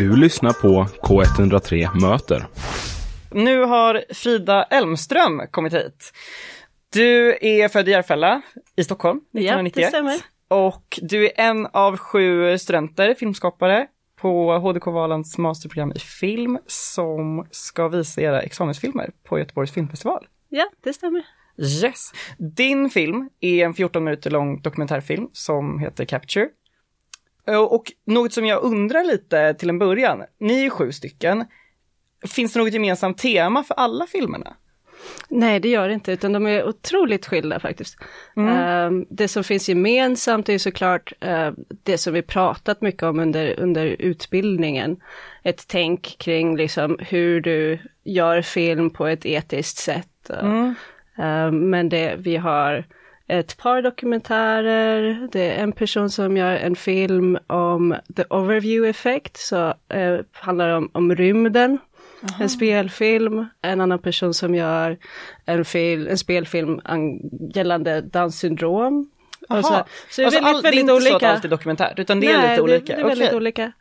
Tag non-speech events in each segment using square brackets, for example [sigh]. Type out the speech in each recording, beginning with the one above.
Du lyssnar på K103 Möter. Nu har Frida Elmström kommit hit. Du är född i Järfälla i Stockholm 1991. Ja, det stämmer. Och du är en av sju studenter, filmskapare, på HDK Valands masterprogram i film som ska visa era examensfilmer på Göteborgs filmfestival. Ja, det stämmer. Yes! Din film är en 14 minuter lång dokumentärfilm som heter Capture. Och något som jag undrar lite till en början, ni är sju stycken. Finns det något gemensamt tema för alla filmerna? Nej, det gör det inte, utan de är otroligt skilda faktiskt. Mm. det som finns gemensamt är såklart uh, det som vi pratat mycket om under, under utbildningen. Ett tänk kring liksom hur du gör film på ett etiskt sätt. Mm. Uh, men det, vi har ett par dokumentärer, det är en person som gör en film om the overview effect, så uh, handlar det om, om rymden. Aha. En spelfilm, en annan person som gör en, fil, en spelfilm gällande Downs syndrom. Så, så, det är alltså väldigt, all, väldigt det är inte olika. så att allt är dokumentärt, utan det Nej, är lite olika? Det, det är väldigt okay. olika.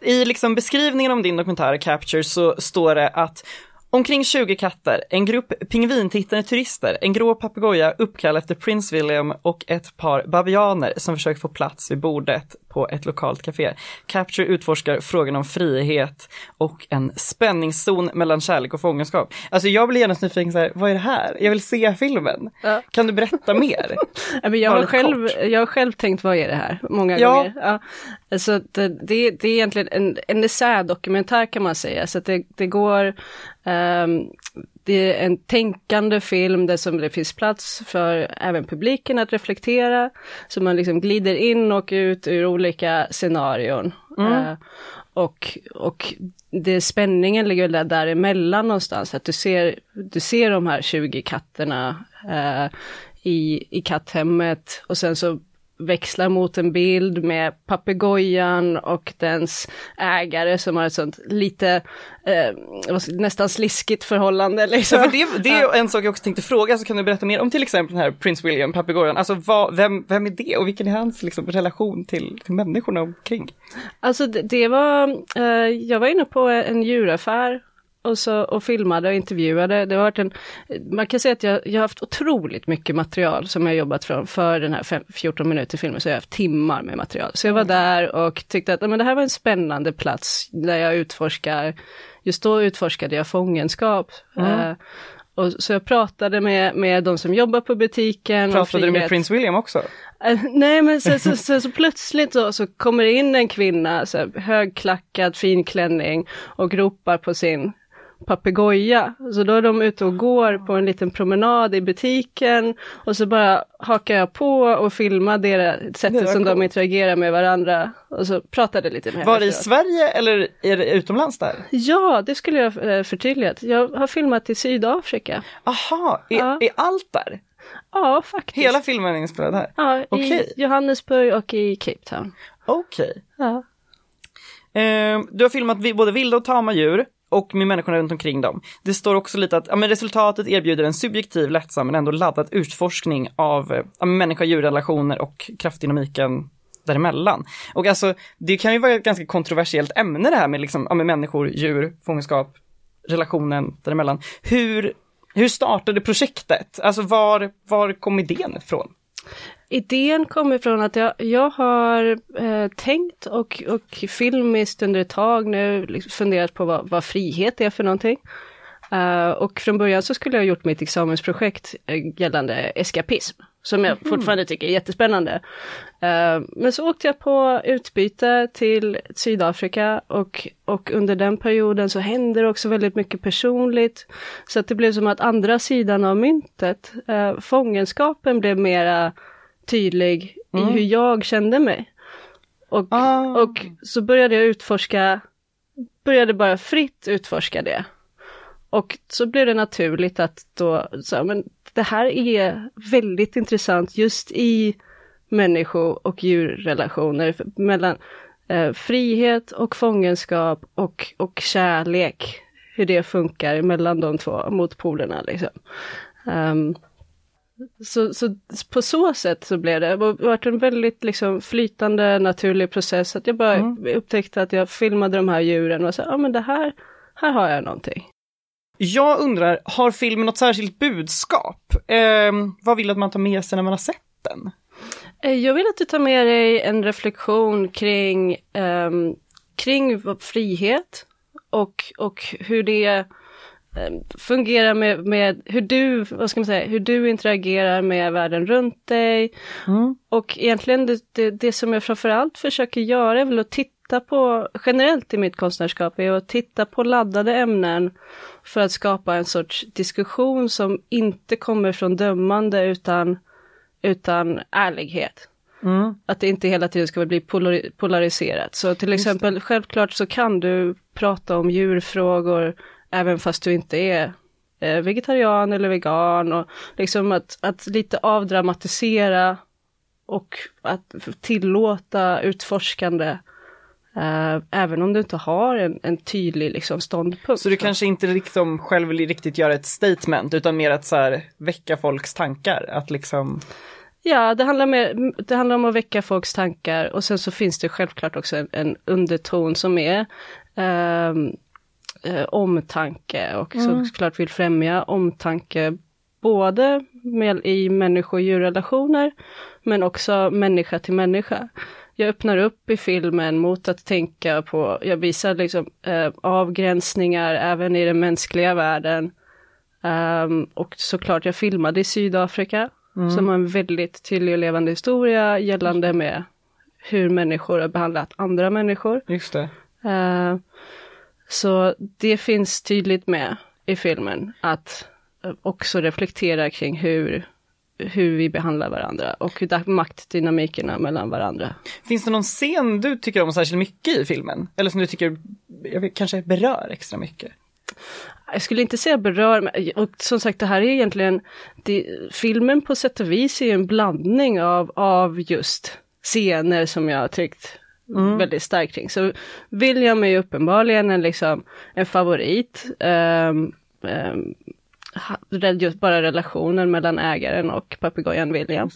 I liksom beskrivningen om din dokumentär Capture så står det att Omkring 20 katter, en grupp pingvintittande turister, en grå papegoja uppkallad efter Prince William och ett par babianer som försöker få plats vid bordet på ett lokalt café. Capture utforskar frågan om frihet och en spänningszon mellan kärlek och fångenskap. Alltså jag blir genast nyfiken, så här, vad är det här? Jag vill se filmen. Ja. Kan du berätta mer? [laughs] jag, har själv, jag har själv tänkt, vad är det här? Många ja. gånger. Ja. Alltså det, det, är egentligen en, en essädokumentär kan man säga, så det, det går Um, det är en tänkande film där som det finns plats för även publiken att reflektera. Så man liksom glider in och ut ur olika scenarion. Mm. Uh, och, och det, spänningen ligger där däremellan någonstans, att du ser, du ser de här 20 katterna uh, i, i katthemmet och sen så växlar mot en bild med papegojan och dens ägare som har ett sånt lite eh, nästan sliskigt förhållande. Liksom. Ja, det, det, är en sak jag också tänkte fråga, så kan du berätta mer om till exempel den här Prince William, papegojan. Alltså vad, vem, vem är det och vilken är hans liksom, relation till, till människorna omkring? Alltså det, det var, eh, jag var inne på en djuraffär och, så, och filmade och intervjuade. Det har varit en, man kan säga att jag, jag har haft otroligt mycket material som jag jobbat från för den här fem, 14 minuter filmen, så jag har haft timmar med material. Så jag var mm. där och tyckte att men det här var en spännande plats där jag utforskar, just då utforskade jag fångenskap. Mm. Uh, och så jag pratade med, med de som jobbar på butiken. Pratade du med Prince William också? Uh, nej men så, så, så, så plötsligt så, så kommer det in en kvinna, så här, högklackad, fin klänning och ropar på sin papegoja. Så då är de ute och går på en liten promenad i butiken och så bara hakar jag på och filmar det sättet som cool. de interagerar med varandra och så pratade lite med henne. Var det i Sverige eller är det utomlands där? Ja, det skulle jag eh, förtydligat. Jag har filmat i Sydafrika. Aha, är, ja. är allt där? Ja, faktiskt. Hela filmen är inspelad här? Ja, okay. i Johannesburg och i Cape Town. Okej. Okay. Ja. Eh, du har filmat både vilda och tama djur och med människorna runt omkring dem. Det står också lite att ja, men resultatet erbjuder en subjektiv, lättsam men ändå laddad utforskning av eh, ja, människa-djurrelationer och kraftdynamiken däremellan. Och alltså, det kan ju vara ett ganska kontroversiellt ämne det här med, liksom, ja, med människor, djur, fångenskap, relationen däremellan. Hur, hur startade projektet? Alltså var, var kom idén ifrån? Idén kommer från att jag, jag har eh, tänkt och, och filmiskt under ett tag nu liksom funderat på vad, vad frihet är för någonting. Uh, och från början så skulle jag gjort mitt examensprojekt uh, gällande eskapism, som jag mm. fortfarande tycker är jättespännande. Uh, men så åkte jag på utbyte till Sydafrika och, och under den perioden så hände det också väldigt mycket personligt. Så att det blev som att andra sidan av myntet, fångenskapen blev mera tydlig mm. i hur jag kände mig. Och, ah. och så började jag utforska, började bara fritt utforska det. Och så blev det naturligt att då, så, men det här är väldigt intressant just i människo och djurrelationer mellan eh, frihet och fångenskap och, och kärlek. Hur det funkar mellan de två motpolerna liksom. Um, så, så på så sätt så blev det, det varit en väldigt liksom flytande naturlig process. Att jag bara Mm. upptäckte att jag filmade de här djuren och sa, ja men det här, här har jag någonting. Jag undrar, har filmen något särskilt budskap? Eh, vad vill du att man tar med sig när man har sett den? Eh, Jag vill att du tar med dig en reflektion kring, ehm, kring frihet och, och hur det ehm, fungerar med, med hur du, vad ska man säga, hur du interagerar med världen runt dig. Mm. Och egentligen det, det, det som jag framförallt försöker göra är väl att titta på, generellt i mitt konstnärskap, är att titta på laddade ämnen för att skapa en sorts diskussion som inte kommer från dömande utan, utan ärlighet. Mm. Att det inte hela tiden ska bli polari- polariserat. Så till exempel, självklart så kan du prata om djurfrågor även fast du inte är eh, vegetarian eller vegan och liksom att, att lite avdramatisera och att tillåta utforskande eh, även om du inte har en, en tydlig liksom, ståndpunkt. Så du kanske inte liksom själv vill riktigt göra ett statement utan mer att så här väcka folks tankar, att liksom Ja, det handlar, mer, det handlar om att väcka folks tankar och sen så finns det självklart också en, en underton som är ehm, eh, omtanke och såklart vill främja omtanke både med, i människo och djurrelationer men också människa till människa. Jag öppnar upp i filmen mot att tänka på, jag visar liksom eh, avgränsningar även i den mänskliga världen. Ehm, och såklart jag filmade i Sydafrika som har en väldigt tydlig och levande historia gällande med hur människor har behandlat andra människor. Just det. Eh, så det finns tydligt med i filmen att eh, också reflektera kring hur, hur vi behandlar varandra och maktdynamikerna mellan varandra. Finns det någon scen du tycker om särskilt mycket i filmen? Eller som du tycker, vet, kanske berör extra mycket? Jag skulle inte säga berör, och som sagt det här är egentligen, det, filmen på sätt och vis är en blandning av, av just scener som jag har tyckt väldigt starkt kring. Så William är ju uppenbarligen en, liksom, en favorit. Um, um, just bara relationen mellan ägaren och papegojan William.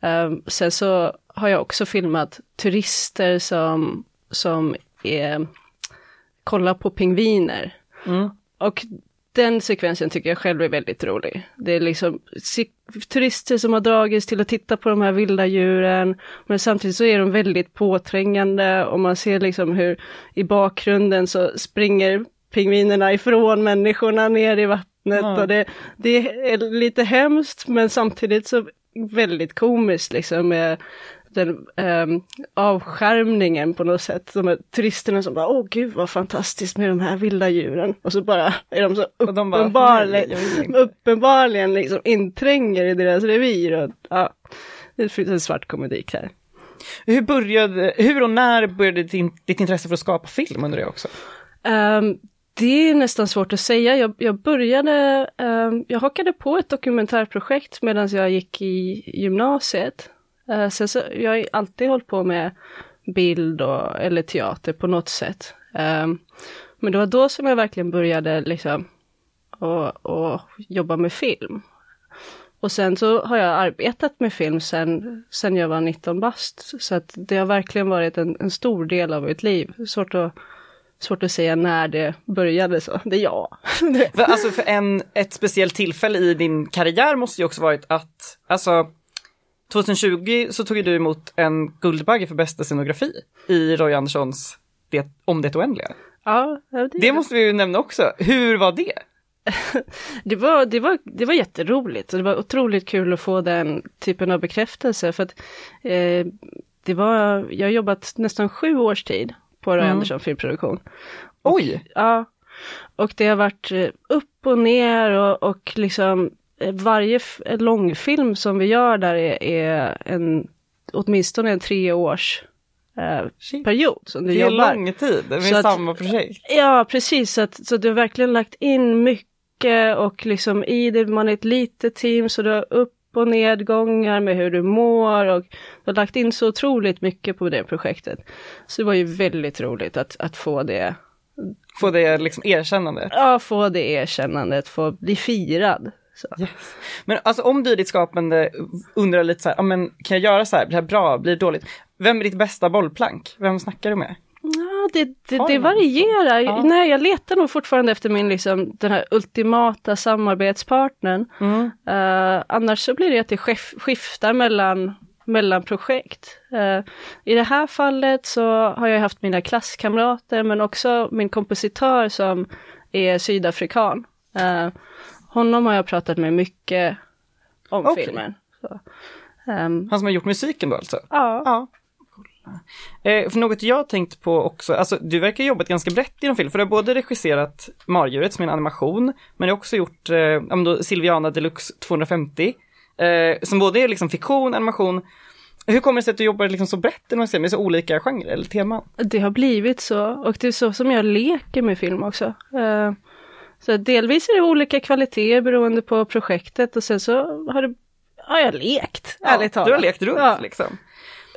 Um, sen så har jag också filmat turister som, som är, kollar på pingviner. Mm. Och den sekvensen tycker jag själv är väldigt rolig. Det är liksom turister som har dragits till att titta på de här vilda djuren, men samtidigt så är de väldigt påträngande och man ser liksom hur i bakgrunden så springer pingvinerna ifrån människorna ner i vattnet Ja. och det, det är lite hemskt men samtidigt så väldigt komiskt liksom med den um, avskärmningen på något sätt. De här turisterna som bara, åh gud vad fantastiskt med de här vilda djuren. Och så bara är de så Och de bara, uppenbarligen, uppenbarligen liksom intränger i deras revir. Och, ja, det finns en svart komedik här. Hur började, hur och när började ditt, in- ditt intresse för att skapa film undrar jag också? Ehm, det är nästan svårt att säga. Jag, jag började, eh, jag hakade på ett dokumentärprojekt medan jag gick i gymnasiet. Eh, sen så, jag har alltid hållit på med bild och, eller teater på något sätt. Eh, men det var då som jag verkligen började liksom och, och jobba med film. Och sen så har jag arbetat med film sen, sen jag var 19 bast. Så att det har verkligen varit en, en stor del av mitt liv. Svårt att, svårt att säga när det började så. Det är jag. [laughs] För, alltså för en, ett speciellt tillfälle i din karriär måste ju också varit att, alltså 2020 så tog du emot en Guldbagge för bästa scenografi i Roy Anderssons det, Om det oändliga. ja, det, Det måste vi ju nämna också. Hur var det? [laughs] det, var, det, var, det var jätteroligt och det var otroligt kul att få den typen av bekräftelse för att eh, det var, jag har jobbat nästan sju års tid på Roy Mm. Andersson filmproduktion. Oj! Ja, och det har varit eh, upp och ner och, och liksom eh, varje långfilm som vi gör där är, är en åtminstone en treårs eh, period som du Det är jobbar. lång tid med Så att- samma projekt. Ja, precis. Så, att, så du har verkligen lagt in mycket och liksom i det, man är ett litet team så du har upp och nedgångar med hur du mår och du har lagt in så otroligt mycket på det projektet. Så det var ju väldigt roligt att, att få det, Få det liksom erkännande. ja, få det erkännandet, få bli firad Så. Yes. Men alltså om du i ditt skapande undrar lite så här, ja, men kan jag göra så här, blir det här bra, blir det dåligt? Vem är ditt bästa bollplank? Vem snackar du med? Det, det, det varierar. Ja. Nej, jag letar nog fortfarande efter min, liksom, den här ultimata samarbetspartnern. Mm. Eh, annars så blir det att det skif- skiftar mellan, mellan projekt. Eh, I det här fallet så har jag haft mina klasskamrater men också min kompositör som är sydafrikan. Eh, honom har jag pratat med mycket om Okej. filmen. Så, ehm, Han som har gjort musiken då alltså? ja. Ja. Eh, för något jag tänkt på också, alltså du verkar ha jobbat ganska brett inom film, för du har både regisserat Mardjuret som är en animation, men du har också gjort eh, ja, då Silviana Deluxe 250, eh, som både är liksom fiktion, animation. Hur kommer det sig att du jobbar liksom så brett inom film, med så olika genrer eller teman? Det har blivit så och det är så som jag leker med film också. Eh, Så delvis är det olika kvaliteter beroende på projektet och sen så har det, har jag lekt, ärligt talat. Du har lekt runt Ja. liksom.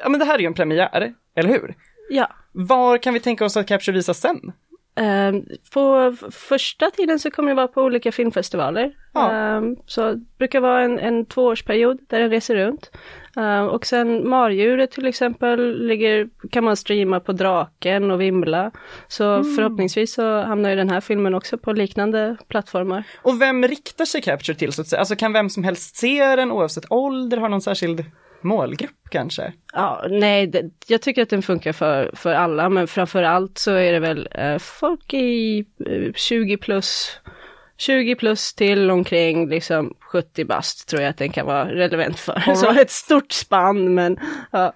Ja men det här är ju en premiär, eller hur? Ja. Var kan vi tänka oss att Capture visas sen? Eh, På första tiden så kommer det vara på olika filmfestivaler. Ja. Eh, Så det brukar vara en, en tvåårsperiod där den reser runt. Eh, Och sen Mardjuret till exempel ligger, kan man streama på Draken och Vimla. Så Mm. förhoppningsvis så hamnar ju den här filmen också på liknande plattformar. Och vem riktar sig Capture till så att säga? Alltså kan vem som helst se den oavsett ålder, har någon särskild målgrupp kanske? Ja, nej, det, jag tycker att den funkar för, för alla, men framför allt så är det väl eh, folk i eh, 20 plus 20 plus till omkring liksom 70 bast tror jag att den kan vara relevant för. All Så right. ett stort spann men ja.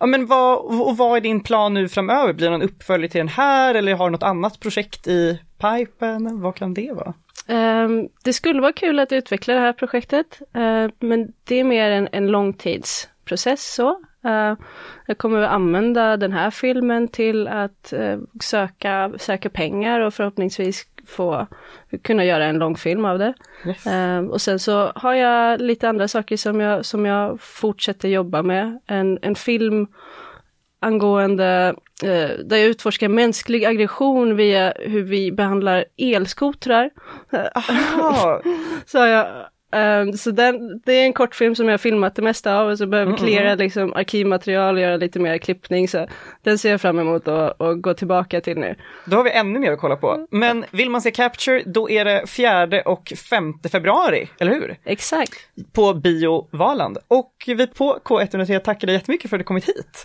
Ja men vad, och vad är din plan nu framöver? Blir det någon uppföljare till den här eller har du något annat projekt i pipen? Vad kan det vara? Ehm, det skulle vara kul att utveckla det här projektet, eh, men det är mer en, en långtidsprocess så. Eh, jag kommer att använda den här filmen till att eh, söka, söka pengar och förhoppningsvis få kunna göra en långfilm av det. Yes. Eh, och sen så har jag lite andra saker som jag, som jag fortsätter jobba med. En, en film angående eh, där jag utforskar mänsklig aggression via hur vi behandlar elskotrar. [laughs] Så jag ehm, så den, det är en kortfilm som jag har filmat det mesta av och så behöver Mm, klära liksom arkivmaterial och göra lite mer klippning. Så den ser jag fram emot att, att gå tillbaka till nu. då har vi ännu mer att kolla på. Men vill man se Capture, då är det 4 och 5 februari, eller hur? Exakt. På Bio Valand. Och vi på K103 tackar dig jättemycket för att du kommit hit.